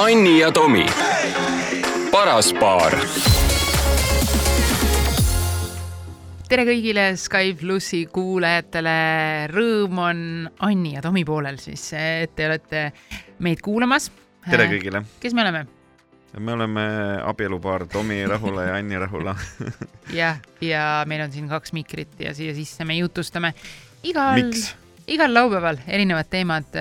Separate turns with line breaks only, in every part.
Anni ja Tomi, paras paar
tere kõigile Sky plussi kuulajatele, rõõm on Anni ja Tomi poolel siis, et te olete meid kuulamas.
tere kõigile.
kes me oleme?
me oleme abielupaar Tomi Rahula ja Anni Rahula
jah, ja meil on siin kaks mikrit ja siia sisse me jutustame igal, igal laupäeval erinevad teemad.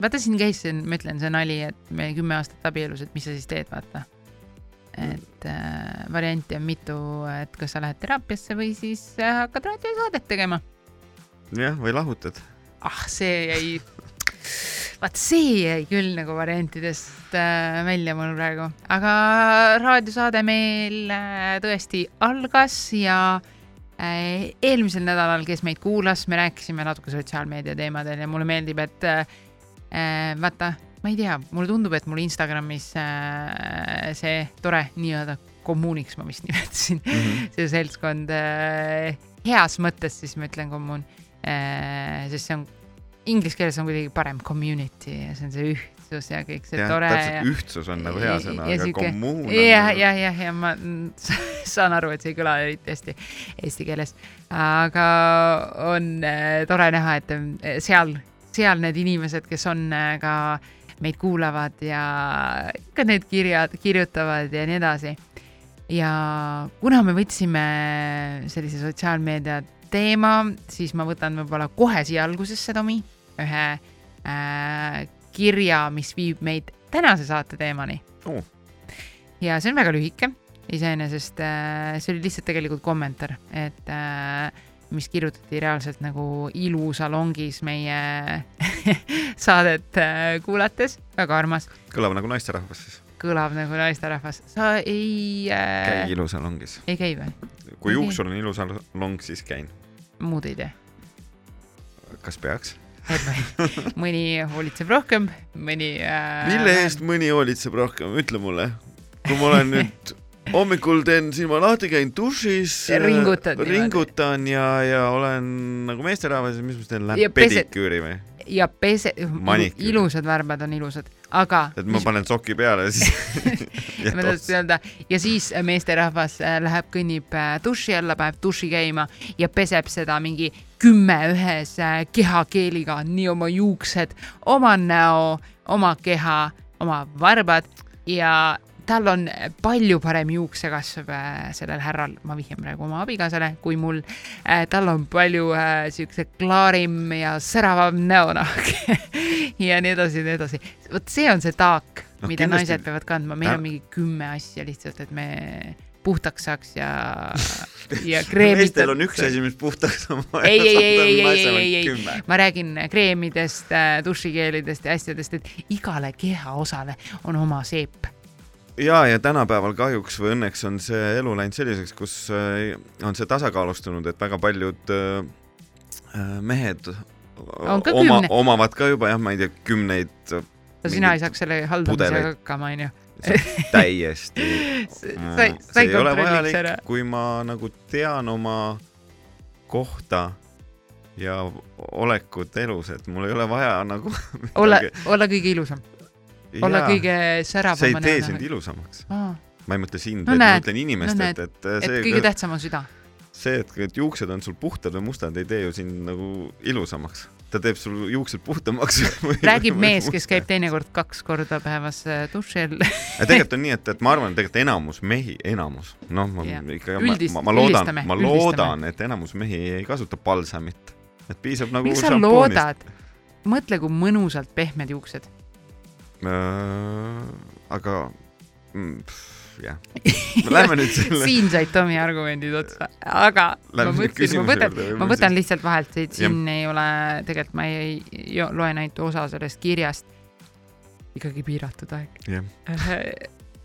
Vaata, siin käis, ma ütlen, see nali, et me kümme aastat abielus, et mis sa siis teed, vaata et äh, variante on mitu, et kas sa lähed teraapiasse või siis äh, hakkad raadiosaadet tegema.
jah, või lahutad.
ah, see jäi, vaat see jäi küll nagu variantidest äh, välja mul praegu, aga raadiosaade meil äh, tõesti algas ja äh, eelmisel nädalal, kes meid kuulas, me rääkisime natuke sotsiaalmeedia teemadel ja mulle meeldib, et äh, vaata ma ei tea, mulle tundub, et mul Instagramis äh, see tore nii-öelda kommuuniks ma vist nimetasin mm, -hmm. see seltskond äh, heas mõttes, siis ma ütlen kommuun äh,, sest see on inglise keeles on kuidagi parem community ja see on see ühtsus ja kõik see ja, tore.
Ja, ühtsus on nagu hea sõna, aga siuke, kommuun on.
jah, nagu- jah, jah, ja ma saan aru, et see ei kõla eriti hästi eesti keeles, aga on äh, tore näha, et äh, seal, seal need inimesed, kes on äh, ka meid kuulavad ja ikka need kirjad kirjutavad ja nii edasi. ja kuna me võtsime sellise sotsiaalmeedia teema, siis ma võtan võib-olla kohe siia algusesse, Tomi, ühe äh, kirja, mis viib meid tänase saate teemani
oh..
ja see on väga lühike, iseenesest äh, see oli lihtsalt tegelikult kommentaar, et äh, mis kirjutati reaalselt nagu ilusalongis meie saadet äh, kuulates, väga armas.
kõlab nagu naisterahvas siis?
kõlab nagu naisterahvas, sa ei
äh.... käi ilusalongis?
ei käi või?
kui juuksul on ilusalong, siis käin.
muud ei tee?
kas peaks?
mõni hoolitseb rohkem, mõni äh....
mille eest mõni hoolitseb rohkem, ütle mulle. kui ma olen nüüd hommikul teen silma lahti, käin dušis.
ringutad.
ringutan ja, ja olen nagu meesterahvas ja mis ma siis teen, lähen pediküüri või?
ja pese, ilusad värvad on ilusad, aga.
et ma panen soki peale ja siis
tahtsin öelda ja siis meesterahvas äh, läheb, kõnnib äh, duši alla, paneb duši käima ja peseb seda mingi kümme ühes äh, kehakeeliga, nii oma juuksed, oma näo, oma keha, oma varbad ja tal on palju parem juuksekasv äh, sellel härral, ma vihjan praegu oma abikaasale, kui mul. Äh, tal on palju äh, siukse klaarim ja säravam näonahk ja nii edasi ja nii edasi. vot see on see taak no,, mida kindlasti... naised peavad kandma, meil on mingi kümme asja lihtsalt, et me puhtaks saaks ja, ja kreemid.
meestel on üks asi, mis puhtaks on
vaja. ei, ei, ei, ei, ei, ei, ei, ma räägin kreemidest, dušikeelidest ja asjadest, et igale kehaosale on oma seep
ja, ja tänapäeval kahjuks või õnneks on see elu läinud selliseks, kus äh, on see tasakaalustunud, et väga paljud äh, äh, mehed oma, omavad ka juba jah, ma ei tea, kümneid.
no sina ei saaks selle haldamisega hakkama, onju.
täiesti see ei ole vajalik, kui ma nagu tean oma kohta ja olekut elus, et mul ei ole vaja nagu
olla, olla kõige ilusam olla kõige säravam.
see ei tee sind ilusamaks ah.. ma ei mõtle sind no,, ma mõtlen inimest no,, et, et
see. et kõige tähtsam on süda.
see, et, et juuksed on sul puhtad või mustad, ei tee ju sind nagu ilusamaks ta teeb sul juuksed puhtamaks
räägib mees, kes käib teinekord kaks korda päevas äh, duši all
tegelikult on nii, et, et ma arvan, et tegelikult enamus mehi, enamus, noh, ma yeah. ikka, ma, ma, ma loodan, ma loodan, et enamus mehi ei kasuta palsamit, et piisab nagu.
miks sa loodad? mõtle, kui mõnusalt pehmed juuksed.
Aga mm, jah, lähme nüüd selle
siin said Tomi argumendid otsa, aga Lähme ma mõtlesin, ma võtan, ma võtan lihtsalt vahelt, et siin ja. ei ole, tegelikult ma ei, ei loe ainult osa sellest kirjast. ikkagi piiratud aeg.
Äh,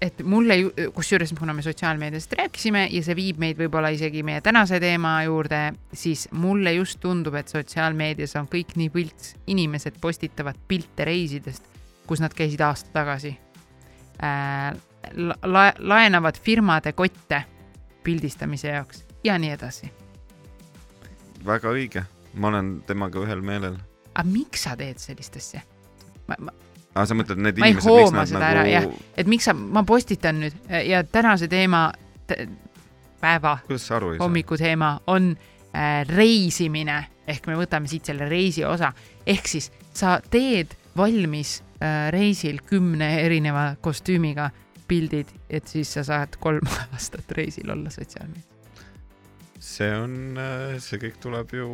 et mulle, kusjuures kuna me sotsiaalmeediast rääkisime ja see viib meid võib-olla isegi meie tänase teema juurde, siis mulle just tundub, et sotsiaalmeedias on kõik nii võlts, inimesed postitavad pilte reisidest kus nad käisid aasta tagasi äh, la. laenavad firmade kotte pildistamise jaoks ja nii edasi.
väga õige, ma olen temaga ühel meelel.
aga miks sa teed sellist asja? ma, ma,
aa, sa mõtled need
ma
inimesed, miks nad
ära, jah
nagu,,
et miks sa, ma postitan nüüd ja tänase teema, päeva
saa?
hommikuteema on äh, reisimine ehk me võtame siit selle reisi osa, ehk siis sa teed valmis reisil kümne erineva kostüümiga pildid, et siis sa saad kolm aastat reisil olla sotsiaalmeedias.
see on, see kõik tuleb ju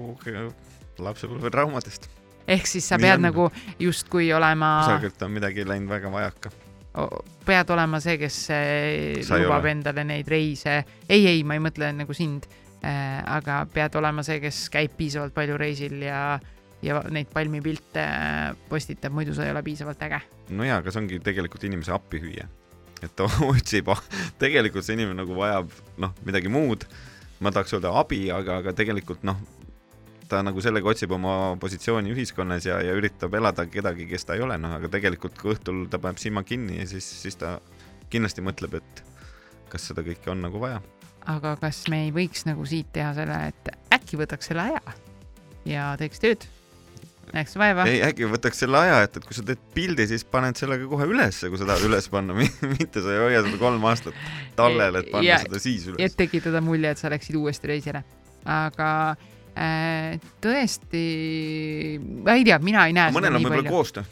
lapsepõlvetraumadest.
ehk siis sa
Nii
pead
on.
nagu justkui olema,
kusagil on midagi läinud väga vajaka.
pead olema see, kes äh,
Sa
lubab
ole.
endale neid reise, ei, ei, ma ei mõtle nagu sind äh,, aga pead olema see, kes käib piisavalt palju reisil ja, ja neid palmipilte postitab, muidu sa ei ole piisavalt äge
no jaa, aga see ongi tegelikult inimese appihüüe. et ta otsib, tegelikult see inimene nagu vajab noh, midagi muud. ma tahaks öelda abi, aga, aga tegelikult noh, ta nagu sellega otsib oma positsiooni ühiskonnas ja, ja üritab elada kedagi, kes ta ei ole, noh, aga tegelikult kui õhtul ta paneb silma kinni ja siis, siis ta kindlasti mõtleb, et kas seda kõike on nagu vaja.
aga kas me ei võiks nagu siit teha selle, et äkki võtaks selle aja ja teeks tööd, näeks vaeva.
ei, äkki võtaks selle aja, et, et kui sa teed pildi, siis paned selle ka kohe ülesse, kui sa tahad üles panna, mitte sa ei hoia seda kolm aastat tallel, et panna
Ja-
seda siis
et
üles.
tekitada mulje, et sa läksid uuesti reisile. aga äh, tõesti, ma ei tea, mina ei näe
mõnel on võib-olla koostöö.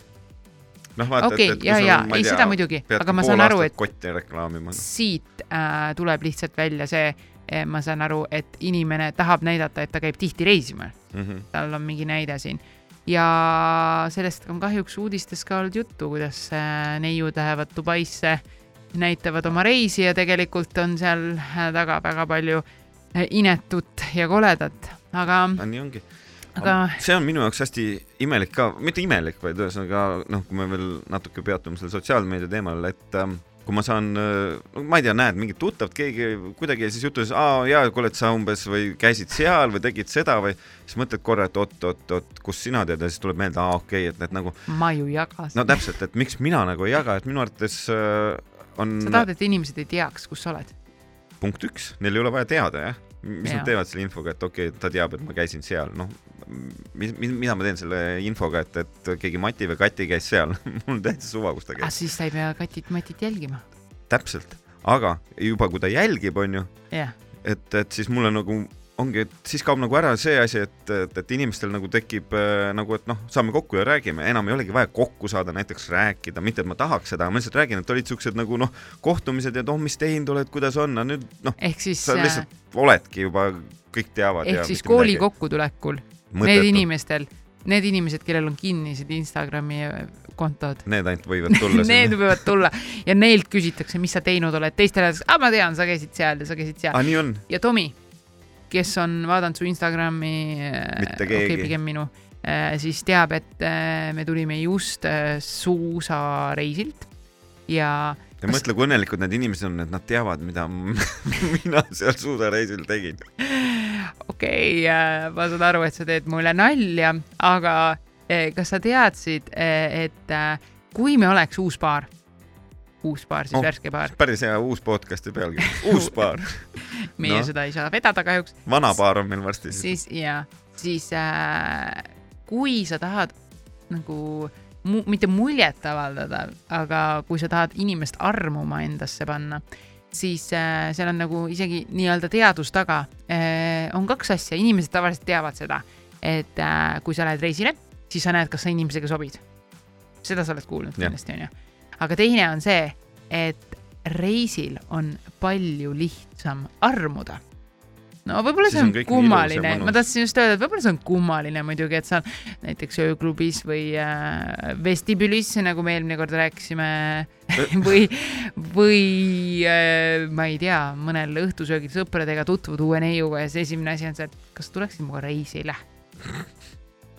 noh, vaata,
okei
et, et,
ja, ja ei seda muidugi, aga ma saan aru, et
kotti reklaamima.
siit äh, tuleb lihtsalt välja see, ma saan aru, et inimene tahab näidata, et ta käib tihti reisimas,
Mhm.
tal on mingi näide siin ja sellest on kahjuks uudistes ka olnud juttu, kuidas äh, neiud lähevad Dubaisse, näitavad oma reisi ja tegelikult on seal äh, taga väga palju äh, inetut ja koledat, aga,
nii ongi.
aga
see on minu jaoks hästi imelik ka, mitte imelik, vaid ühesõnaga noh, kui me veel natuke peatume selle sotsiaalmeedia teemal, et ähm, kui ma saan, no ma ei tea, näed mingit tuttavat, keegi kuidagi ja siis jutus, aa jaa, kuule, et sa umbes või käisid seal või tegid seda või siis mõtled korra, et oot-oot-oot, kust sina tead ja siis tuleb meelde, aa okei okay,, et need nagu
ma ju jaga
no täpselt, et miks mina nagu ei jaga, et minu arvates äh, on
sa tahad, et inimesed ei teaks, kus sa oled?
punkt üks, neil ei ole vaja teada jah, mis
Jaa.
nad teevad selle infoga, et okei okay,, ta teab, et ma käisin seal, noh, mis, mida ma teen selle infoga, et, et keegi Mati või Kati käis seal mul on täitsa suva, kus ta
ah,
käis,
siis sa ei pea Katit-Matit jälgima.
täpselt, aga juba kui ta jälgib, onju,
jah,
et, et siis mulle nagu ongi, et siis kaob nagu ära see asi, et, et, et inimestel nagu tekib äh, nagu, et noh, saame kokku ja räägime, enam ei olegi vaja kokku saada, näiteks rääkida, mitte et ma tahaks seda, ma lihtsalt räägin, et olid siuksed nagu noh, kohtumised ja et oh, mis teinud oled, kuidas on, no nüüd noh, sa lihtsalt oledki juba, kõik teavad.
ehk siis kooli kokkutulekul need. inimestel, need inimesed, kellel on kinnised Instagrami kontod,
Need ainult võivad tulla
need võivad tulla ja neilt küsitakse, mis sa teinud oled, teistele öeldakse, aa ma tean, sa käisid seal ja sa käisid seal
on.
ja Tomi, kes on vaadanud su Instagrami,
Mitte
okei
keegi.
pigem minu, siis teab, et äh, me tulime just äh, suusareisilt ja
ja mõtle, kui õnnelikud need inimesed on, et nad teavad, mida mina seal suusareisil tegin.
okei okay,, ma saan aru, et sa teed mulle nalja, aga eh, kas sa teadsid, et eh, kui me oleks uus paar, uus paar, siis
Oh,
värske paar,
päris hea uus podcast'i pealkiri, uus paar.
meie no. seda ei saa vedada kahjuks,
vana paar on meil varsti siis.
siis ja siis äh, kui sa tahad nagu mu, mitte muljet avaldada, aga kui sa tahad inimest armuma endasse panna, siis äh, seal on nagu isegi nii-öelda teadus taga äh,. on kaks asja, inimesed tavaliselt teavad seda, et äh, kui sa lähed reisile, siis sa näed, kas sa inimesega sobid. seda sa oled kuulnud kindlasti onju. aga teine on see, et reisil on palju lihtsam armuda no võib-olla see
on
on, kummaline, ma tahtsin just öelda, et võib-olla see on kummaline muidugi, et sa näiteks ööklubis või äh, vestibülis, nagu me eelmine kord rääkisime, või, või äh, ma ei tea, mõnel õhtusöögil sõpradega tutvud uue neiuga ja siis esimene asi on see, et kas tuleksid minuga reisile.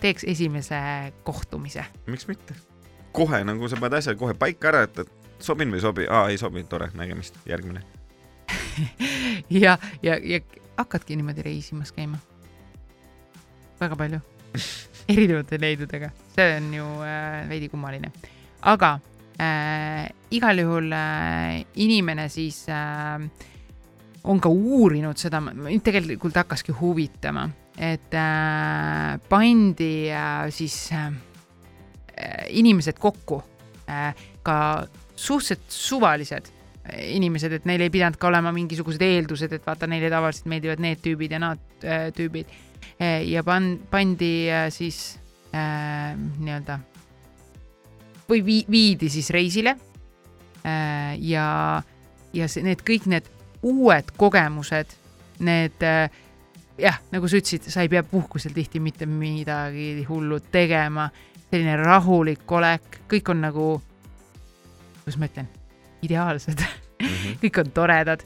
teeks esimese kohtumise.
miks mitte? kohe nagu sa paned asja kohe paika ära, et, et sobin või ei sobi, aa ei sobi, tore, nägemist, järgmine.
ja, ja, ja hakkadki niimoodi reisimas käima. väga palju, erinevate leidudega, see on ju äh, veidi kummaline, aga äh, igal juhul äh, inimene siis äh, on ka uurinud seda, mind tegelikult hakkaski huvitama, et äh, pandi äh, siis äh, inimesed kokku äh, ka suhteliselt suvalised inimesed, et neil ei pidanud ka olema mingisugused eeldused, et vaata, neile tavaliselt meeldivad need tüübid ja nad äh, tüübid. Äh, ja pan-, pandi äh, siis äh, nii-öelda või vii-, viidi siis reisile. Äh, ja, ja see, need kõik need uued kogemused, need äh, jah, nagu sa ütlesid, sa ei pea puhkusel tihti mitte midagi hullu tegema, selline rahulik olek, kõik on nagu, kuidas ma ütlen ideaalsed mm, -hmm. kõik on toredad.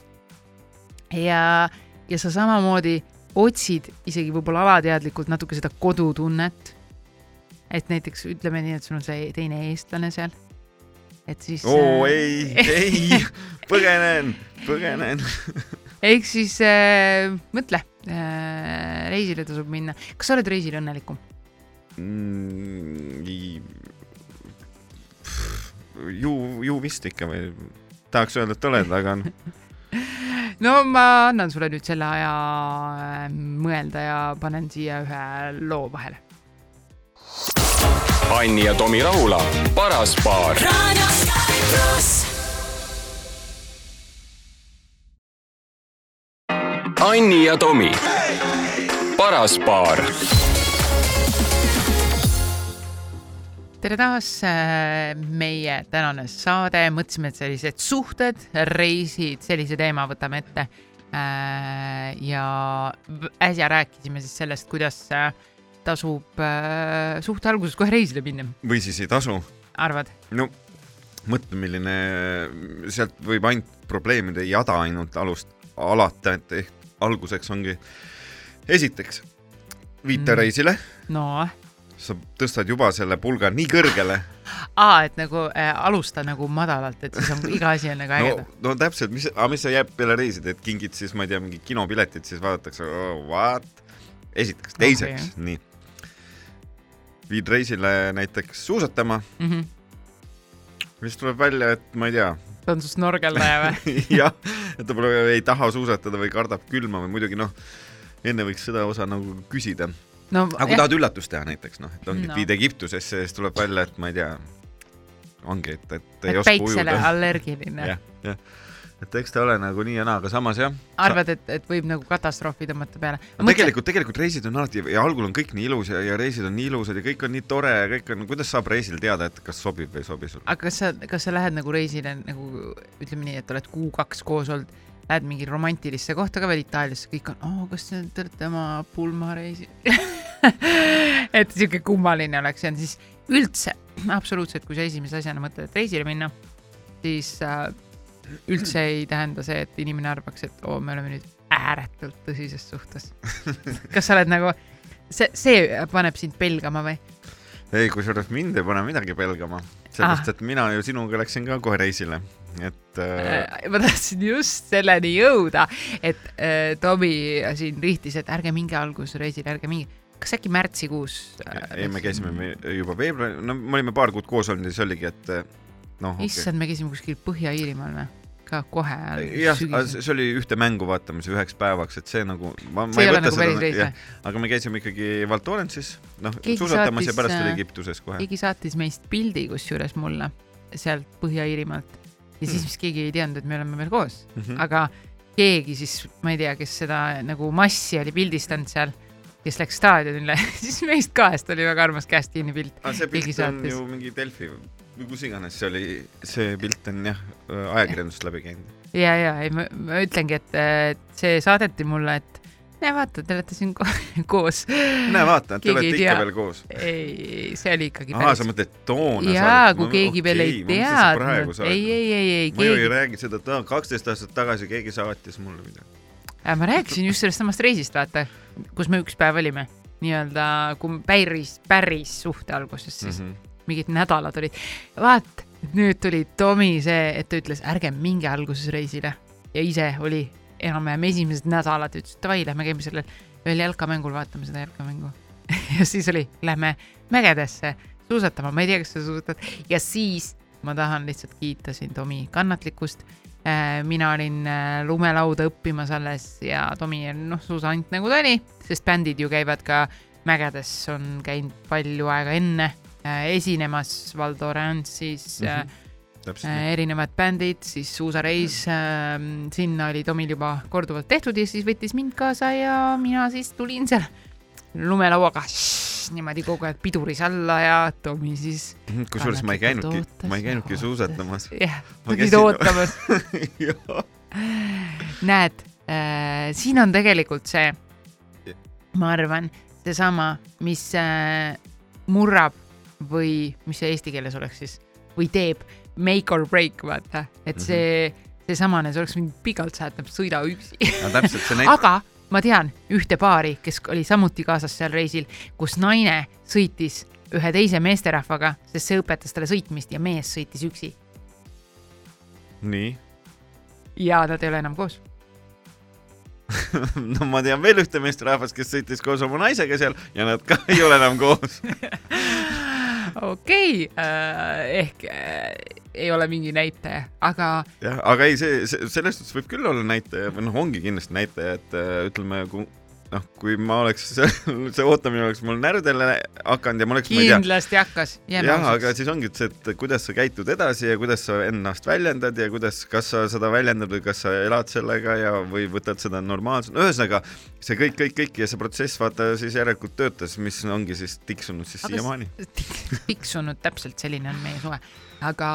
ja, ja sa samamoodi otsid isegi võib-olla alateadlikult natuke seda kodutunnet. et näiteks ütleme nii, et sul on see teine eestlane seal. et siis.
oo äh, ei, ei, põgenen, põgenen
ehk siis äh, mõtle äh,, reisile tasub minna. kas sa oled reisil õnnelikum
mm,? Ju, ju vist ikka või tahaks öelda, et oled, aga
no ma annan sulle nüüd selle aja äh, mõelda ja panen siia ühe loo vahele.
Anni ja Tomi Rahula, paras paar. Anni ja Tomi, paras paar
tere taas, äh, meie tänane saade, mõtlesime, et sellised suhted, reisid, sellise teema võtame ette. Äh, ja äsja rääkisime siis sellest, kuidas äh, tasub suhte alguses kohe reisile minna.
või siis ei tasu.
arvad?
no mõtle, milline, sealt võib ainult probleemide jada ainult alust, alata, et ehk alguseks ongi, esiteks viite mm. reisile.
no
sa tõstad juba selle pulga nii kõrgele.
aa, et nagu äh, alusta nagu madalalt, et siis on iga asi on nagu äge
no,. no täpselt, mis, aga mis sa jääb peale reisida, et kingid siis, ma ei tea, mingi kinopiletid, siis vaadatakse oh,, what? esiteks, teiseks okay., nii. viid reisile näiteks suusatama mm. -hmm. siis tuleb välja, et ma ei tea.
ta on su snorgeldaja või
jah, et ta pole, ei taha suusatada või kardab külma või muidugi noh, enne võiks seda osa nagu küsida
no,
aga kui tahad üllatust teha näiteks noh, et ongi no., viid Egiptusesse ja siis tuleb välja, et ma ei tea, ongi, et, et, et ei oska ujuda.
päiksele allergiline.
jah, jah et eks ta ole nagu nii ja naa, aga samas jah.
arvad, et, et võib nagu katastroofi tõmmata peale?
tegelikult, tegelikult reisid on alati ja algul on kõik nii ilus ja, ja reisid on nii ilusad ja kõik on nii tore ja kõik on, kuidas saab reisil teada, et kas sobib või ei sobi sulle?
aga kas sa, kas sa lähed nagu reisile nagu ütleme nii, et oled kuu-kaks koos olnud lähed mingi romantilisse kohta ka veel Itaaliasse, kõik on, oo, kas te olete oma pulmareisil et sihuke kummaline oleks ja siis üldse, absoluutselt, kui sa esimese asjana mõtled, reisile minna, siis äh, üldse ei tähenda see, et inimene arvaks, et oo, me oleme nüüd ääretult tõsises suhtes. kas sa oled nagu, see, see paneb sind pelgama või?
ei, kusjuures mind ei pane midagi pelgama, sellepärast et mina ju sinuga läksin ka kohe reisile et
äh.... ma tahtsin just selleni jõuda, et äh, Tomi siin rihtis, et ärge minge algusreisile, ärge minge. Kas äkki märtsikuus
äh,? ei, me käisime juba veebruari, no me olime paar kuud koos olnud ja siis oligi, et äh, noh.
issand okay., me käisime kuskil Põhja-Iirimaal või? ka kohe.
jah, see oli ühte mängu vaatamas üheks päevaks, et see nagu.
see ei, ole nagu päris reis või?
aga me käisime ikkagi Valtorensis, noh, suusatamas ja pärast oli äh, Egiptuses kohe.
keegi saatis meist pildi kusjuures mulle sealt Põhja-Iirimaalt ja siis vist keegi ei teadnud, et me oleme veel koos mm, -hmm. aga keegi siis, ma ei tea, kes seda nagu massi oli pildistanud seal, kes läks staadionile siis meist kahest oli väga armas käest kinni pilt.
see pilt on ju mingi Delfi või kus iganes see oli, see pilt on jah, ajakirjandusest läbi käinud.
ja, ja ei, ma, ütlengi, et see saadeti mulle, et näe, vaata, te olete siin ko koos.
näe, vaata, te olete ikka veel koos.
ei, see oli ikkagi
päris. aa, sa mõtled toona?
jaa, kui keegi okay, veel ei teadnud. ei, ei, ei, ei.
ma ju ei räägi seda, kaksteist aastat tagasi keegi saatis mulle midagi.
Äh, ma rääkisin just sellest samast reisist, vaata, kus me üks päev olime, nii-öelda, kui päris, päris suhte alguses siis mm -hmm. mingid nädalad olid. vaat, nüüd tuli Tomi see, et ta ütles, ärge minge alguses reisile ja ise oli enam-vähem esimesed nädalad, ütles davai, lähme käime sellel ühel jalkamängul, vaatame seda jalkamängu ja siis oli, lähme mägedesse suusatama, ma ei tea, kas sa suusatad ja siis ma tahan lihtsalt kiita sind, Tomi, kannatlikkust. Äh, mina olin äh, lumelauda õppimas alles ja Tomi on noh, suusant nagu ta oli, sest bändid ju käivad ka mägedes, on käinud palju aega enne äh, esinemas Valdo Randsis mm.
Mhm.
-hmm
täpselt
erinevad bändid, siis suusareis äh,, sinna oli Tomil juba korduvalt tehtud ja siis võttis mind kaasa ja mina siis tulin seal lumelauaga niimoodi kogu aeg piduris alla ja Tomi siis
kusjuures ma ei käinudki, ma ei käinudki suusatamas.
jah,
käisin-
ootamas. näed äh,, siin on tegelikult see, ma arvan, seesama, mis äh, murrab või mis see eesti keeles oleks siis või teeb make or break, vaata, et see, seesamane, see oleks mind pikalt säätnud, sõida üksi. aga ma tean ühte paari, kes oli samuti kaasas seal reisil, kus naine sõitis ühe teise meesterahvaga, sest see õpetas talle sõitmist ja mees sõitis üksi
nii.
ja nad ei ole enam koos.
no ma tean veel ühte meesterahvast, kes sõitis koos oma naisega seal ja nad ka ei ole enam koos.
okei äh,, ehk äh, ei ole mingi näitaja, aga
jah, aga ei, see, see, selles suhtes võib küll olla näitaja või noh, ongi kindlasti näitaja, et äh, ütleme, kui noh, kui ma oleks, see ootamine oleks mul närvidele hakanud ja ma oleks,
kindlasti hakkas.
jah, aga siis ongi see, et kuidas sa käitud edasi ja kuidas sa ennast väljendad ja kuidas, kas sa seda väljendad või kas sa elad sellega ja, või võtad seda normaalselt, ühesõnaga see kõik, kõik, kõik ja see protsess vaata siis järelikult töötas, mis ongi siis tiksunud siis siiamaani.
tiksunud täpselt selline on meie suhe, aga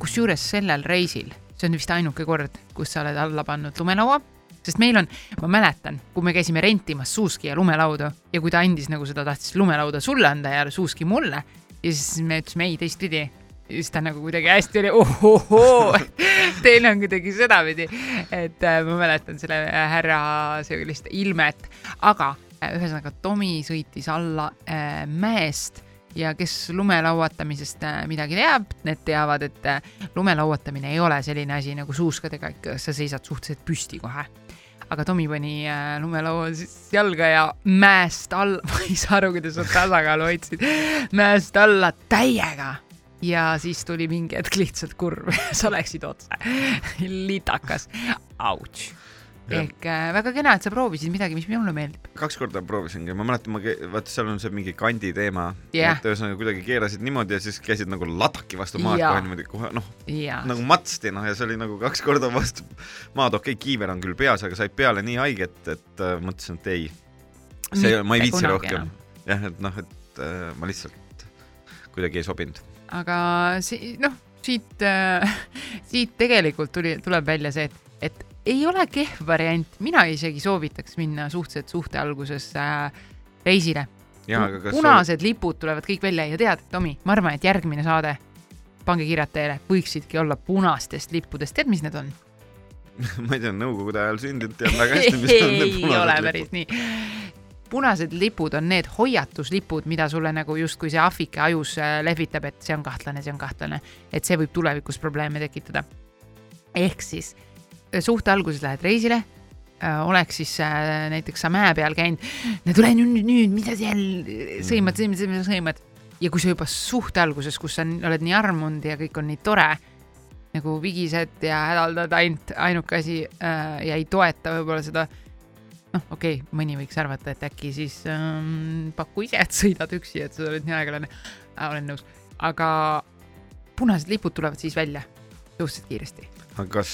kusjuures sellel reisil, see on vist ainuke kord, kus sa oled alla pannud lumelaua, sest meil on, ma mäletan, kui me käisime rentimas Suuski ja lumelaudu ja kui ta andis nagu seda, tahtis lumelauda sulle anda ja Suuski mulle ja siis me ütlesime ei teistpidi. Ja siis ta nagu kuidagi hästi oli ohohoo, teil on kuidagi sedapidi, et äh, ma mäletan selle härra sellist ilmet, aga äh, ühesõnaga Tomi sõitis alla äh, mäest ja kes lumelauatamisest äh, midagi teab, need teavad, et äh, lumelauatamine ei ole selline asi nagu suuskadega, ikka sa seisad suhteliselt püsti kohe. Aga Tomi pani äh, lumelaua siis jalga ja mäest alla, ma ei saa aru, kuidas sa tasakaalu hoidsid, mäest alla täiega. Ja siis tuli mingi hetk lihtsalt kurv, sa läksid otse, litakas, autš. Ehk äh, väga kena, et sa proovisid midagi, mis mulle meeldib.
kaks korda proovisingi, ma mäletan, ma, vaata seal on see mingi kandi teema.
Jah.
et ühesõnaga kuidagi keerasid niimoodi ja siis käisid nagu ladaki vastu maad kohe niimoodi kohe noh,
ja
nagu matsti noh ja see oli nagu kaks korda vastu maad, okei okay,, kiiver on küll peas, aga said peale nii haiget, et äh, mõtlesin, et ei, see, ma ei viitsi rohkem. jah, et noh, et äh, ma lihtsalt kuidagi ei sobinud.
aga see noh, siit äh, siit tegelikult tuli, tuleb välja see, et, et ei ole kehv variant, mina isegi soovitaks minna suhteliselt suhte alguses äh, reisile. punased lipud tulevad kõik välja ja tead, Tomi, ma arvan, et järgmine saade, pange kirjad teele, võiksidki olla punastest lippudest, tead, mis need on?
ma ei tea, nõukogude ajal sündinud tean väga hästi, mis on need
ei ole
punased
päris
lipud.
nii. punased lipud on need hoiatuslipud, mida sulle nagu justkui see ahvike ajus äh, lehvitab, et see on kahtlane, see on kahtlane, et see võib tulevikus probleeme tekitada. ehk siis suhte alguses lähed reisile, oleks siis äh, näiteks sa mäe peal käinud, no tule nüüd, nüüd, mida sa jälle sõimad, sõimad, sõimad, sõimad ja kui sa juba suhte alguses, kus sa oled nii armunud ja kõik on nii tore, nagu vigised ja hädaldad ainult, ainuke asi äh, ja ei toeta võib-olla seda noh, okei okay,, mõni võiks arvata, et äkki siis ähm, paku ise, et sõidad üksi, et sa oled nii aeglane äh,. olen nõus, aga punased lipud tulevad siis välja suhteliselt kiiresti.
aga kas,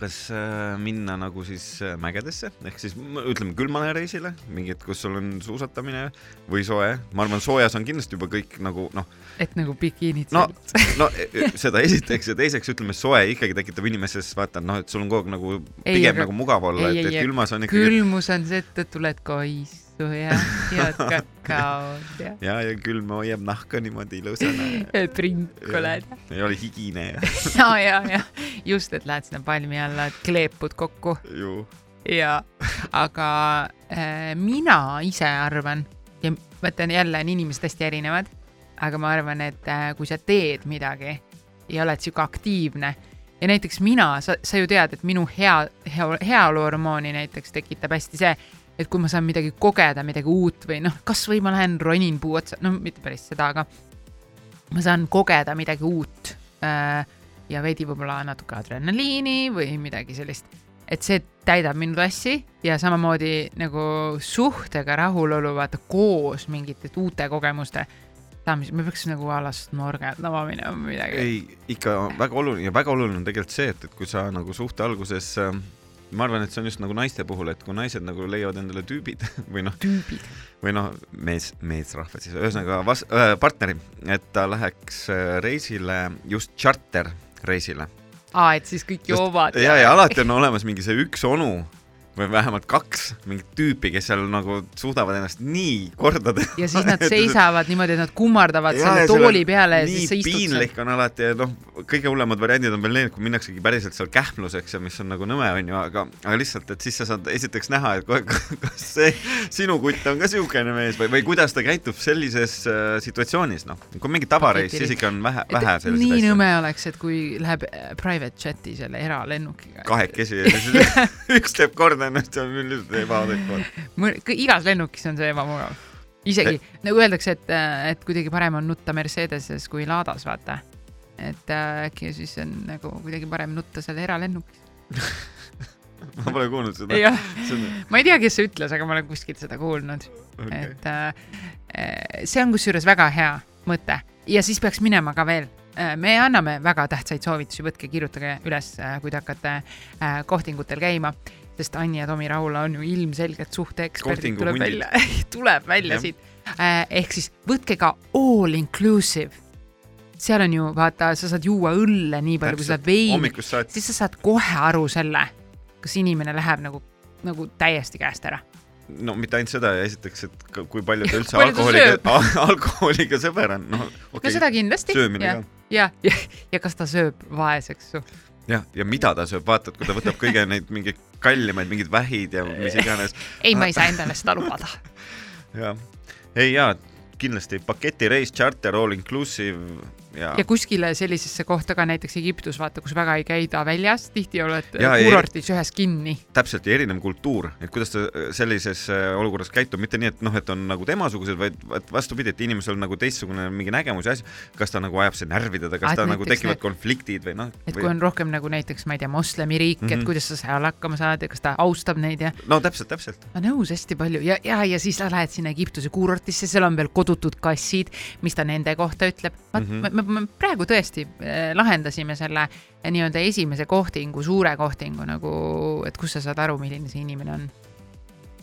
kas äh, minna nagu siis äh, mägedesse. Ehk siis ütleme külmale reisile, mingit, kus sul on suusatamine või soe, ma arvan, soojas on kindlasti juba kõik nagu noh,
et nagu bikiinid
No, no e- e- seda esiteks ja teiseks ütleme, soe ikkagi tekitab inimeses vaata noh, et sul on kogu aeg nagu
Ei,
pigem
aga-
nagu mugav olla,
ei,
et,
ei,
et
ei.
külmas on ikkagi
külmus on see, et tuled koisu ja jood kakaod ja
ja, ja külm hoiab nahka niimoodi ilusana
prinkuled
ei ole higine ja
ja, ja, ja. Just, et lähed sinna palmi alla, kleepud kokku. Ja, aga äh, mina ise arvan ja mõtlen jälle on inimesed hästi erinevad, aga ma arvan, et äh, kui sa teed midagi ja oled sihuke aktiivne ja näiteks mina, sa, sa ju tead, et minu hea, hea, heaoluhormooni näiteks tekitab hästi see, et kui ma saan midagi kogeda, midagi uut või noh, kasvõi ma lähen ronin puu otsa, no mitte päris seda, aga ma saan kogeda midagi uut äh, ja veidi võib-olla natuke adrenaliini või midagi sellist et see täidab minu tassi ja samamoodi nagu suhtega rahulolu, vaata koos mingite uute kogemuste saamist, me peaks nagu a la snorgeldama minema või midagi.
ei, ikka väga oluline ja väga oluline on tegelikult see, et, et kui sa nagu suhte alguses äh, ma arvan, et see on just nagu naiste puhul, et kui naised nagu leiavad endale tüübid või noh, või noh, mees, meesrahvad siis, ühesõnaga vas- äh,, partneri, et ta läheks äh, reisile, just charter reisile.
aa, et siis kõik joovad.
ja, ja alati on olemas mingi see üks onu või vähemalt kaks mingit tüüpi, kes seal nagu suudavad ennast nii korda teha.
ja siis nad seisavad niimoodi, et nad kummardavad ja, selle tooli peale ja siis sa istud
seal. piinlik on alati ja noh, kõige hullemad variandid on veel need, kui minnaksegi päriselt seal kähmluseks ja mis on nagu nõme, onju, aga, aga lihtsalt, et siis sa saad esiteks näha, et kas see sinu kutt on ka siukene mees või, või kuidas ta käitub sellises äh, situatsioonis, noh. kui mingi tavareis, siis ikka on vähe, vähe selliseid
asju. nii nõme oleks, et kui läheb äh, private chat'i selle eralennukiga.
kahekesi ja siis üks teeb korda ennast ja on lihtsalt ebaadekvaatne.
igas lennukis on see ebamugav. isegi e nagu öeldakse, et, et kuidagi parem on nutta Mercedeses kui Ladas, vaata. et äh, äkki siis on nagu kuidagi parem nutta seal eralennukis
ma pole kuulnud seda.
On... ma ei tea, kes see ütles, aga ma olen kuskilt seda kuulnud okay.. et äh, see on kusjuures väga hea mõte ja siis peaks minema ka veel äh, me anname väga tähtsaid soovitusi, võtke, kirjutage üles, kui te hakkate kohtingutel käima sest Anni ja Tomi Rahula on ju ilmselgelt suhteeksperdid, tuleb hundid. välja tuleb välja ja. siit. Äh, ehk siis võtke ka all inclusive. seal on ju, vaata, sa saad juua õlle nii palju, kui sa saad veini, siis sa saad kohe aru selle, kas inimene läheb nagu, nagu täiesti käest ära
no mitte ainult seda ja esiteks, et kui palju ta üldse palju alkoholiga, alkoholiga sõber on, noh
okay.. no seda kindlasti.
söömine
ja, ka. ja, ja, ja kas ta sööb vaeseks su?
Jah, ja mida ta sööb, vaatad, kui ta võtab kõige neid mingeid kallimaid, mingid vähid ja mis iganes.
ei, ma ei saa endale seda lubada.
jah, ei jaa, kindlasti paketireis, charter, all inclusive
ja, ja kuskile sellisesse kohta ka näiteks Egiptus, vaata, kus väga ei käida väljas, tihti oled kuurortis ühes kinni.
täpselt ja erinev kultuur, et kuidas ta sellises äh, olukorras käitub, mitte nii, et noh, et on nagu temasugused, vaid vastupidi, et inimesel on nagu teistsugune mingi nägemus ja asi, kas ta nagu ajab see närvi teda, kas ah, ta nagu tekivad need... konfliktid või noh.
et või... kui on rohkem nagu näiteks, ma ei tea, moslemiriik mm, -hmm. et mhm. kuidas sa seal hakkama saad ja kas ta austab neid ja.
no täpselt, täpselt.
nõus hästi palju ja, ja, ja siis sa lähed sinna Egiptuse kuurortisse, seal on veel kodutud kassid, mis ta nende kohta ütleb. mm -hmm me praegu tõesti äh, lahendasime selle äh, nii-öelda esimese kohtingu, suure kohtingu nagu, et kus sa saad aru, milline see inimene on.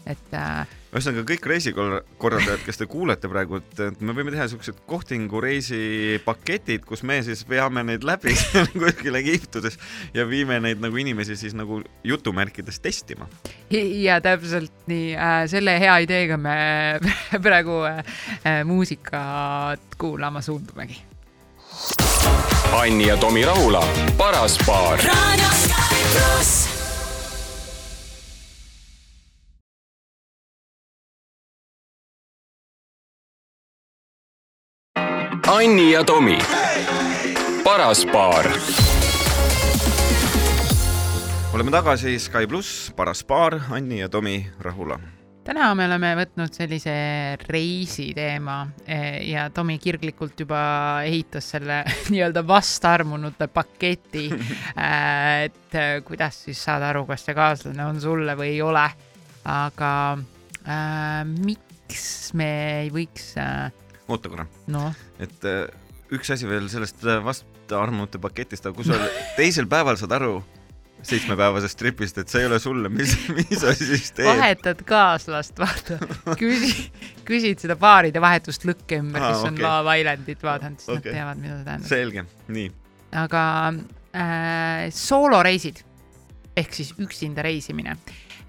et äh,
ühesõnaga kõik reisikorraldajad, kes te kuulete praegu, et, me võime teha siuksed kohtingu reisipaketid, kus me siis veame neid läbi kuskil Egiptuses ja viime neid nagu inimesi siis nagu jutumärkides testima.
ja täpselt nii äh,, selle hea ideega me praegu äh, muusikat kuulama suundumegi
Anni ja Tomi Rahula, paras paar. Anni ja Tomi, paras paar
oleme tagasi Sky pluss, paras paar, Anni ja Tomi Rahula
täna me oleme võtnud sellise reisiteema eh, ja Tomi kirglikult juba ehitas selle nii-öelda vastarmunute paketi. Eh, et eh, kuidas siis saada aru, kas see kaaslane on sulle või ei ole. aga äh, miks me ei võiks äh....
oota korra
no..
et üks asi veel sellest vastarmunute paketist, aga kui sa teisel päeval saad aru seitsmepäevasest tripist, et see ei ole sulle, mis, mis sa siis teed?
vahetad kaaslast, vaata, küsi, küsid seda paaride vahetust lõkke ümber, kes okay. on Love Islandit vaadanud, siis okay. nad teavad, mida see tähendab.
selge, nii.
aga äh, sooloreisid ehk siis üksinda reisimine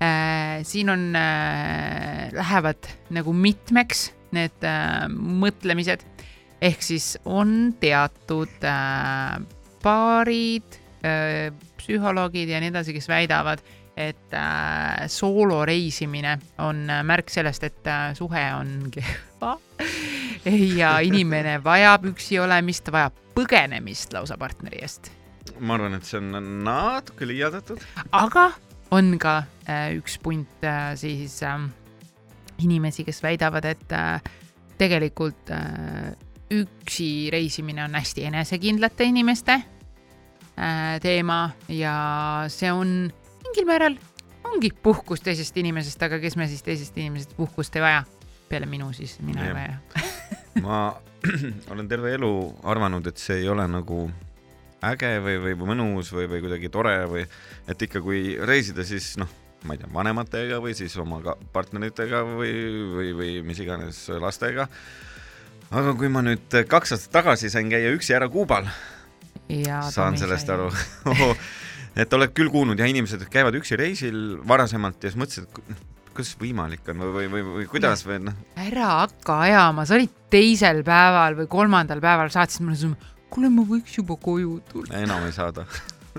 äh,. siin on äh,, lähevad nagu mitmeks need äh, mõtlemised ehk siis on teatud äh, paarid psühholoogid ja nii edasi, kes väidavad, et äh, sooloreisimine on äh, märk sellest, et äh, suhe on kehva ja inimene vajab üksi olemist, vajab põgenemist lausa partneri eest.
ma arvan, et see on natuke liialdatud.
aga on ka äh, üks punt äh, siis äh, inimesi, kes väidavad, et äh, tegelikult äh, üksi reisimine on hästi enesekindlate inimeste Äh, teema ja see on mingil määral ongi puhkus teisest inimesest, aga kes me siis teisest inimesest puhkust ei vaja? peale minu siis, mina ei
Jah.
vaja.
ma olen terve elu arvanud, et see ei ole nagu äge või, või mõnus või, või kuidagi tore või et ikka, kui reisida, siis noh, ma ei tea, vanematega või siis oma partneritega või, või, või mis iganes lastega. aga kui ma nüüd kaks aastat tagasi sain käia üksi ära Kuubal,
ja
saan sellest aru. et oled küll kuulnud ja inimesed käivad üksi reisil varasemalt ja siis mõtlesid, et noh, kuidas võimalik on või, või, või, või kuidas või noh,
ära hakka ajama, sa olid teisel päeval või kolmandal päeval saatsid mulle sõnumi, kuule, ma võiks juba koju tulla.
enam ei saada.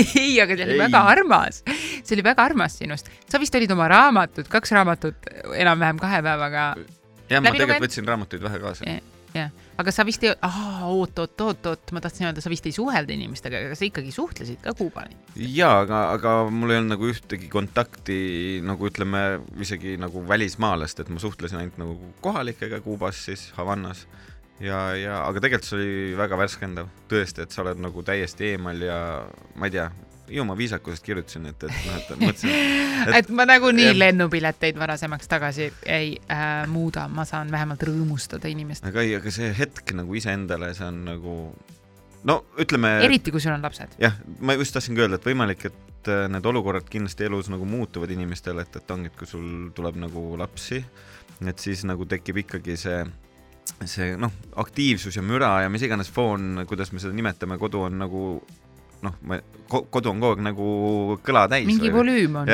ei, aga see oli
Ei.
väga armas, see oli väga armas sinust. sa vist olid oma raamatut, kaks raamatut enam-vähem kahe päevaga,
jah, ma tegelikult võtsin raamatuid vähe kaasa.
jah, aga sa vist ei, oot, oot, oot, oot, ma tahtsin öelda, sa vist ei suhelda inimestega, aga sa ikkagi suhtlesid ka Kuubani.
jaa, aga, aga mul ei olnud nagu ühtegi kontakti nagu ütleme isegi nagu välismaalast, et ma suhtlesin ainult nagu kohalikega Kuubas siis Havannas. Ja, ja aga tegelikult see oli väga värskendav, tõesti, et sa oled nagu täiesti eemal ja ma ei tea, ju ma viisakusest kirjutasin, et, et noh, et mõtlesin, Et-
et ma nagunii
jah.
lennupileteid varasemaks tagasi ei äh, muuda, ma saan vähemalt rõõmustada inimest,
aga ei, aga see hetk nagu iseendale, see on nagu no ütleme
eriti kui sul on lapsed.
jah, ma just tahtsingi öelda, et võimalik, et äh, need olukorrad kindlasti elus nagu muutuvad inimestel, et, et ongi, et kui sul tuleb nagu lapsi, et siis nagu tekib ikkagi see see noh, aktiivsus ja müra ja mis iganes foon, kuidas me seda nimetame, kodu on nagu noh, ma, kodu on kogu aeg nagu kõla täis.
mingi volüüm on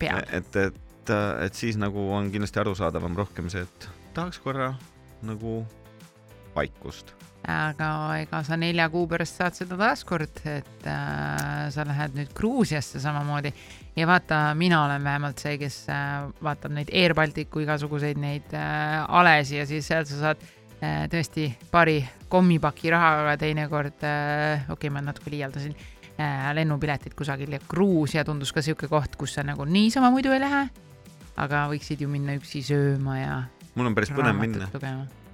peal.
et, et, et siis nagu on kindlasti arusaadavam rohkem see, et tahaks korra nagu vaikust.
aga ega sa nelja kuu pärast saad seda taaskord, et äh, sa lähed nüüd Gruusiasse samamoodi ja vaata, mina olen vähemalt see, kes äh, vaatab neid Air Balticu igasuguseid neid äh, alesi ja siis sealt sa saad tõesti paari kommipaki rahaga teinekord äh,, okei okay,, ma natuke liialdasin äh,, lennupiletid kusagil ja Gruusia tundus ka sihuke koht, kus sa nagu niisama muidu ei lähe, aga võiksid ju minna üksi sööma ja
mul on päris põnev minna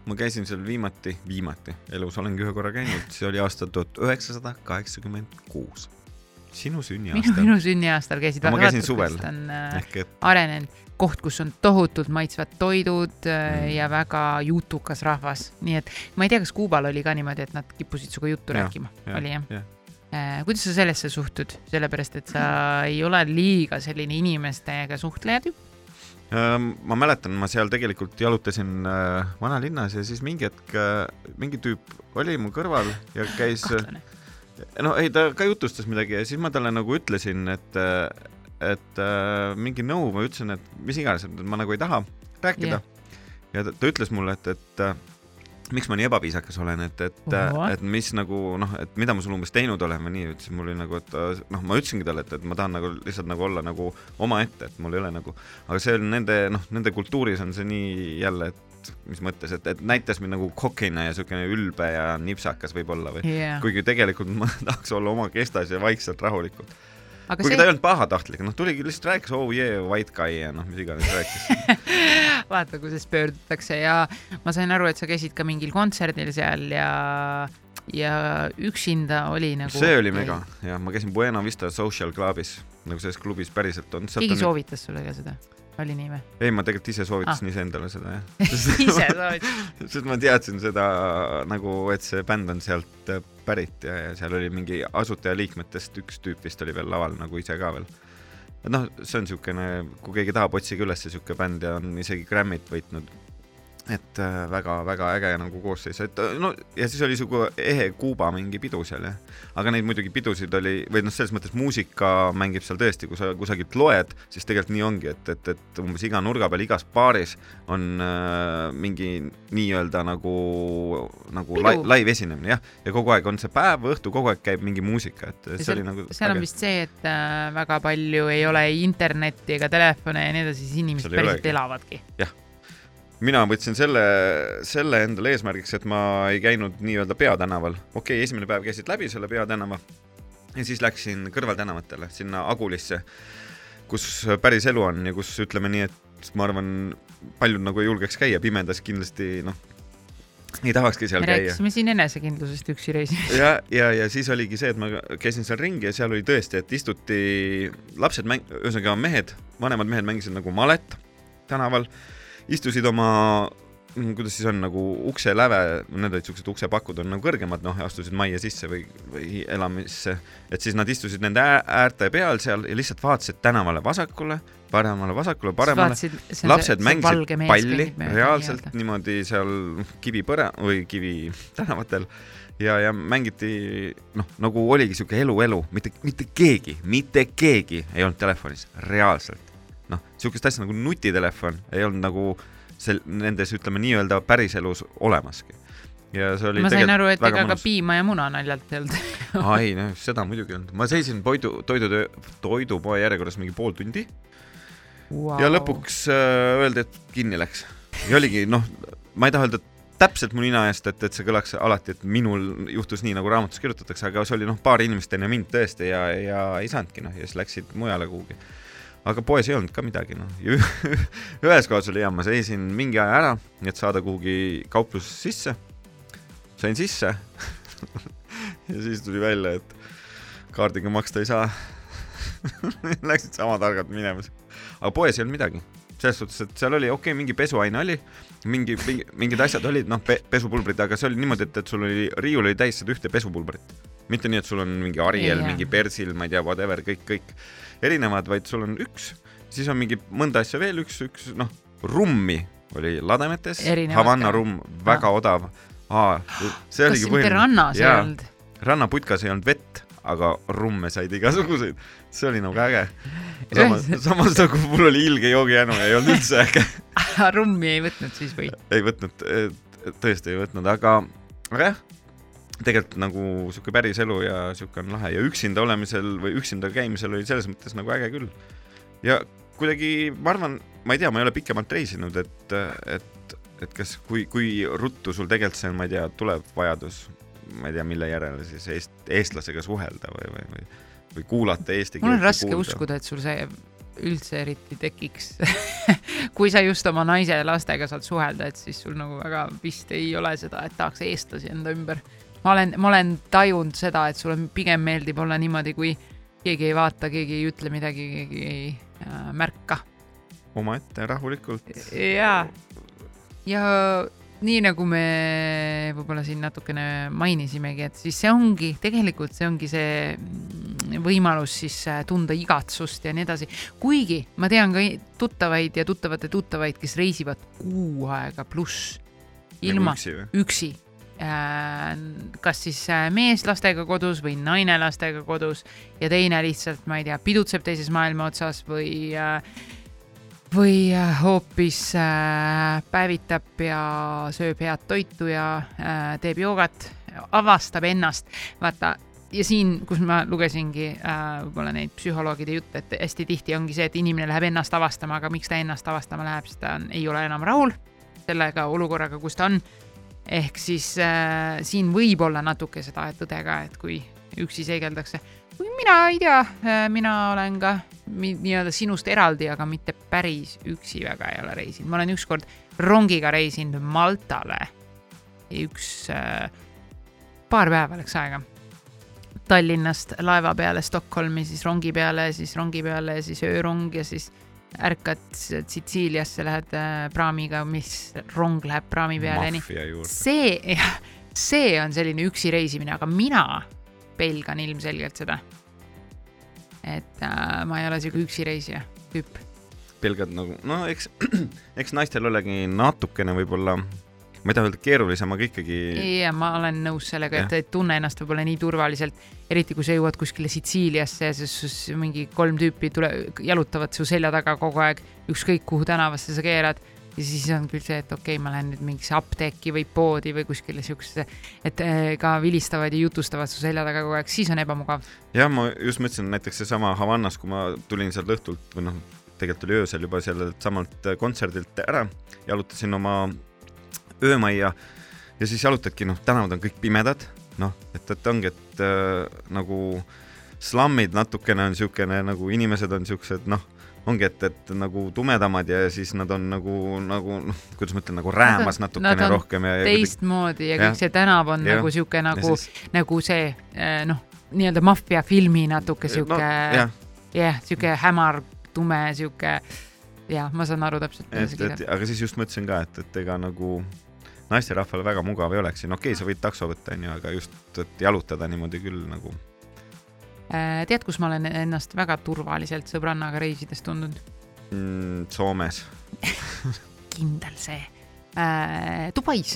ma käisin seal viimati, viimati, elus olengi ühe korra käinud, see oli aastal tuhat üheksasada kaheksakümmend kuus. sinu
minu,
sünniaasta
minu sünniaastal käisid.
Ma käisin suvel.
on äh,
ehk et
arenenud koht, kus on tohutult maitsvad toidud äh,
Mm.
ja väga jutukas rahvas, nii et ma ei tea, kas Kuubal oli ka niimoodi, et nad kippusid sinuga juttu
Jah,
rääkima, oli jah
jah.
äh,? kuidas sa sellesse suhtud, sellepärast et sa ei ole liiga selline inimestega suhtleja tüüp?
Ma mäletan, ma seal tegelikult jalutasin äh, vanalinnas ja siis mingi hetk mingi tüüp oli mu kõrval ja käis,
kahtlane.
no ei, ta ka jutustas midagi ja siis ma talle nagu ütlesin, et, et äh, mingi nõu, ma ütlesin, et mis iganes, et ma nagu ei taha rääkida yeah.. ja ta, ta ütles mulle, et, et äh, miks ma nii ebaviisakas olen, et, et,
Ohoh.
et mis nagu noh, et mida ma sulle umbes teinud olen või nii, ütlesin, mul oli nagu, et äh, noh, ma ütlesingi talle, et, et ma tahan nagu lihtsalt nagu olla nagu omaette, et mul ei ole nagu, aga see on nende noh, nende kultuuris on see nii jälle, et mis mõttes, et, et näitas mind nagu kokina ja siukene ülbe ja nipsakas võib-olla või
Yeah.
kuigi tegelikult ma tahaks olla oma kestas ja vaikselt rahulikult. Kuigi
see
ta ei, olnud pahatahtlik, noh tuligi lihtsalt rääkis oh yeah white guy ja noh, mis iganes rääkis.
vaata, kuidas pöördutakse ja ma sain aru, et sa käisid ka mingil kontserdil seal ja, ja üksinda oli nagu.
see oli mega ja ma käisin Buena Vista Social Clubis nagu selles klubis päriselt on.
keegi soovitas sulle ka seda? oli nii või?
ei, ma tegelikult ise soovitasin ah. iseendale seda jah.
ise soovitas?
sest ma teadsin seda nagu, et see bänd on sealt äh, pärit ja, seal oli mingiasutajaliikmetest üks tüüp vist oli veel laval nagu ise ka veel. et noh, see on niisugune, kui keegi tahab, otsige üles niisugune bänd ja on isegi Grammy't võitnud. Et väga-väga äge nagu koosseis, et äh, no ja siis oli sihuke ehe Kuuba mingi pidu seal jah. aga neid muidugi pidusid oli, või noh, selles mõttes muusika mängib seal tõesti, kui sa kusagilt loed, siis tegelikult nii ongi, et, et, et umbes iga nurga peal igas baaris on äh, mingi nii-öelda nagu, nagu lai, live esinemine jah, ja kogu aeg on see päev õhtu, kogu aeg käib mingi muusika, et see
seal,
oli nagu
seal on vist see, et äh, väga palju ei ole internetti ega telefone ja nii edasi, siis inimesed päriselt elavadki.
Mina võtsin selle, selle endale eesmärgiks, et ma ei käinud nii-öelda peatänaval. okei okay,, esimene päev käisid läbi selle peatänava ja siis läksin kõrvaltänavatele, sinna Agulisse, kus päris elu on ja kus ütleme nii, et ma arvan, paljud nagu ei julgeks käia pimedas kindlasti noh, ei tahakski seal
me
käia.
rääkisime siin enesekindlusest üksi reisimist.
ja, ja, ja siis oligi see, et ma käisin seal ringi ja seal oli tõesti, et istuti, lapsed mäng-, ühesõnaga mehed, vanemad mehed mängisid nagu malet tänaval, istusid oma, kuidas siis on nagu ukseläve, need olid siuksed uksepakud on nagu kõrgemad, noh, astusid majja sisse või, või elamisse, et siis nad istusid nende ää- äärte peal seal ja lihtsalt vaatasid tänavale vasakule, paremale, vasakule, paremale. lapsed mängisid palli reaalselt niimoodi seal kivipõra või kivi tänavatel ja, ja mängiti noh, nagu oligi siuke elu, elu, mitte, mitte keegi, mitte keegi ei olnud telefonis, reaalselt. noh, siukest asja nagu nutitelefon ei olnud nagu sel-, nendes ütleme nii-öelda päriselus olemaski. ja see oli
ma sain aru, et ega ka piima ja muna naljalt ei olnud.
aa ei, noh seda muidugi ei olnud, ma seisin toidu, toidutöö, toidupoe järjekorras mingi pool tundi wow. ja lõpuks äh, öeldi, et kinni läks. ja oligi noh, ma ei taha öelda täpselt mu nina eest, et, et see kõlaks alati, et minul juhtus nii, nagu raamatus kirjutatakse, aga see oli noh, paar inimest enne mind tõesti ja, ja ei saanudki noh, ja siis läksid mujale kuhugi. Aga poes ei olnud ka midagi noh, ühes kohas oli hea, ma seisin mingi aja ära, et saada kuhugi kauplusesse sisse. sain sisse ja siis tuli välja, et kaardiga maksta ei saa. Läksid sama targalt minema. aga poes ei olnud midagi, selles suhtes, et seal oli okei okay,, mingi pesuaine oli, mingi, mingi, mingid asjad olid, noh pe,, pesupulbrid, aga see oli niimoodi, et, et sul oli, riiul oli täis seda ühte pesupulbrit. mitte nii, et sul on mingi Ariel
Jaa.,
mingi Persil, ma ei tea, whatever, kõik, kõik erinevad, vaid sul on üks, siis on mingi mõnda asja veel üks, üks noh, rummi oli lademetes,
ka.
rumm, väga
Aa.
odav. see oligi
mitte rannas ei olnud?
rannaputkas ei olnud vett, aga rumme said igasuguseid, see oli nagu äge. samas, samas nagu mul oli ilge joogijänu ja ei olnud üldse äge,
rummi ei võtnud siis või?
ei võtnud, tõesti ei võtnud, aga, aga jah, tegelikult nagu sihuke päris elu ja sihuke on lahe ja üksinda olemisel või üksinda käimisel oli selles mõttes nagu äge küll. ja kuidagi ma arvan, ma ei tea, ma ei ole pikemalt reisinud, et, et, et kas, kui, kui ruttu sul tegelikult see, ma ei tea, tuleb vajadus, ma ei tea, mille järele siis eest, eestlasega suhelda või, või, või, või kuulata eesti keelt.
mul on raske uskuda, et sul see üldse eriti tekiks. kui sa just oma naise ja lastega saad suhelda, et siis sul nagu väga vist ei ole seda, et tahaks eestlasi enda ümber. Ma olen, ma olen tajunud seda, et sulle pigem meeldib olla niimoodi, kui keegi ei vaata, keegi ei ütle midagi, keegi ei äh, märka.
omaette rahulikult.
jaa, ja nii nagu me võib-olla siin natukene mainisimegi, et siis see ongi, tegelikult see ongi see mm, võimalus siis äh, tunda igatsust ja nii edasi. kuigi ma tean ka tuttavaid ja tuttavate tuttavaid, kes reisivad kuu aega pluss ilma,
üksi või?
üksi. Kas siis äh, mees lastega kodus või naine lastega kodus ja teine lihtsalt, ma ei tea, pidutseb teises maailma otsas või äh, või äh, hoopis äh, päevitab ja sööb head toitu ja äh, teeb joogat, avastab ennast. vaata ja siin, kus ma lugesingi äh, võib-olla neid psühholoogide jutte, et hästi tihti ongi see, et inimene läheb ennast avastama, aga miks ta ennast avastama läheb, sest ta on, ei ole enam rahul sellega olukorraga, kus ta on. Ehk siis äh, siin võib olla natuke seda tõde ka, et kui üksi seigeldakse, kui mina ei tea äh,, mina olen ka nii-öelda sinust eraldi, aga mitte päris üksi väga ei ole reisinud, ma olen ükskord rongiga reisinud Maltale. üks äh,, paar päeva läks aega. Tallinnast laeva peale Stockholmi, siis rongi peale, siis rongi peale, siis öörong ja siis ärkad Sitsiiliasse, lähed äh, praamiga, mis rong läheb praami peale, nii.
maffia juurde.
see, see on selline üksi reisimine, aga mina pelgan ilmselgelt seda. et äh, ma ei ole siuke üksi reisija tüüp.
pelgad nagu, no eks, eks naistel olegi natukene võib-olla, ma ei taha öelda keerulisem, aga ikkagi
ja ma olen nõus sellega, et ei tunne ennast võib-olla nii turvaliselt, eriti kui sa jõuad kuskile Sitsiiliasse ja siis mingi kolm tüüpi tule, jalutavad su selja taga kogu aeg, ükskõik kuhu tänavasse sa keerad ja siis on küll see, et okei okay,, ma lähen nüüd mingisse apteeki või poodi või kuskile siuksesse, et äh, ka vilistavad ja jutustavad su selja taga kogu aeg, siis on ebamugav.
jah, ma just mõtlesin näiteks seesama Havannas, kui ma tulin sealt õhtult või noh, tegelikult oli öösel juba sellelt samalt äh, kontserdilt ära, jalutasin oma öömajja ja siis jalutadki, noh, tänavad on kõik pimedad, noh, et, et ongi, et äh, nagu slammid natukene on siukene nagu inimesed on siuksed, noh, ongi, et, et nagu tumedamad ja siis nad on nagu, nagu noh, kuidas ma ütlen, nagu räämas natukene rohkem ja,
ja teistmoodi ja, ja kõik see tänav on ja, nagu sihuke nagu, nagu see eh, noh, nii-öelda maffiafilmi natuke sihuke no, jah sihuke hämar, tume, sihuke jah, ma saan aru täpselt.
et, et aga siis just mõtlesin ka, et, et ega nagu naisterahvale väga mugav ei oleks siin, okei okay,, sa võid takso võtta, onju, aga just, et jalutada niimoodi küll nagu
Äh, tead, kus ma olen ennast väga turvaliselt sõbrannaga reisides tundnud
mm,? Soomes
kindel see äh,. Dubais.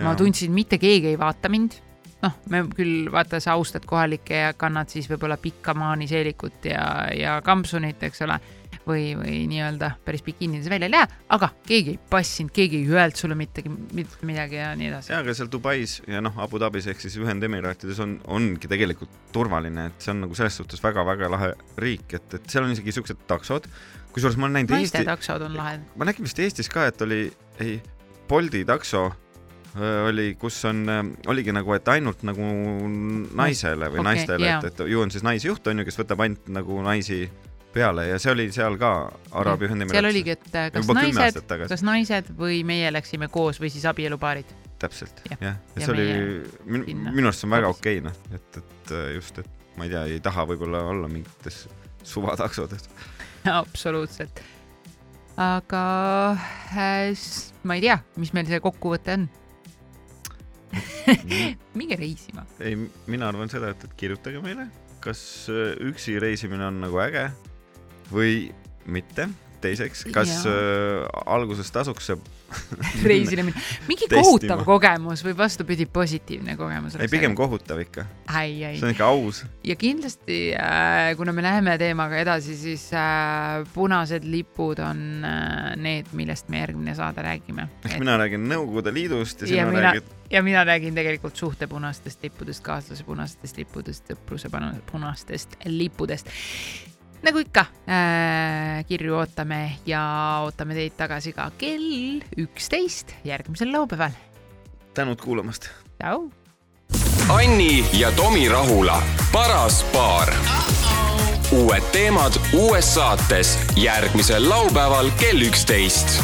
ma tundsin, mitte keegi ei vaata mind. noh, me küll vaata, sa austad kohalikke ja kannad siis võib-olla pikka maaniseelikut ja, ja kampsunit, eks ole või, või nii-öelda päris bikiinides välja ei lähe, aga keegi ei passinud, keegi ei öelnud sulle mitte, midagi ja nii edasi.
ja, aga seal Dubais ja noh, Abu Dhabis ehk siis Ühendemiraatides on, ongi tegelikult turvaline, et see on nagu selles suhtes väga-väga lahe riik, et, et seal on isegi siuksed taksod, kusjuures ma olen näinud
naiste Eesti... taksod on lahedad.
ma nägin vist Eestis ka, et oli, ei, Bolti takso oli, kus on, oligi nagu, et ainult nagu naisele või okay, naistele yeah., et, et ju on siis naisjuht on ju, kes võtab ainult nagu naisi peale ja see oli seal ka Araabia Ühendemiraatides.
seal oligi, et äh, kas naised, kas naised või meie läksime koos või siis abielupaarid.
täpselt jah, ja, ja see oli minu, minu arust see on väga okei okay, noh, et, et äh, just, et ma ei tea, ei taha võib-olla olla mingites suvataksodes
absoluutselt. aga äh, ma ei tea, mis meil see kokkuvõte on. Minge reisima.
ei, mina arvan seda, et, et kirjutage meile, kas üksi reisimine on nagu äge või mitte. teiseks, kas äh, alguses tasuks
reisile minna. mingi kohutav kogemus või vastupidi, positiivne kogemus.
ei, pigem kohutav ikka. see on ikka aus.
ja kindlasti äh,, kuna me läheme teemaga edasi, siis äh, punased lipud on äh, need, millest me järgmine saade räägime.
ehk et... mina räägin Nõukogude Liidust ja sina
mina...
räägid
ja mina räägin tegelikult suhte punastest lippudest, kaaslase punastest lippudest, sõpruse punastest lippudest nagu ikka äh,, kirju ootame ja ootame teid tagasi ka kell üksteist järgmisel laupäeval.
tänud kuulamast.
tšau.
Anni ja Tomi Rahula, paras paar. uued teemad uues saates järgmisel laupäeval kell üksteist.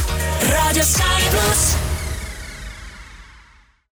raadio Sky pluss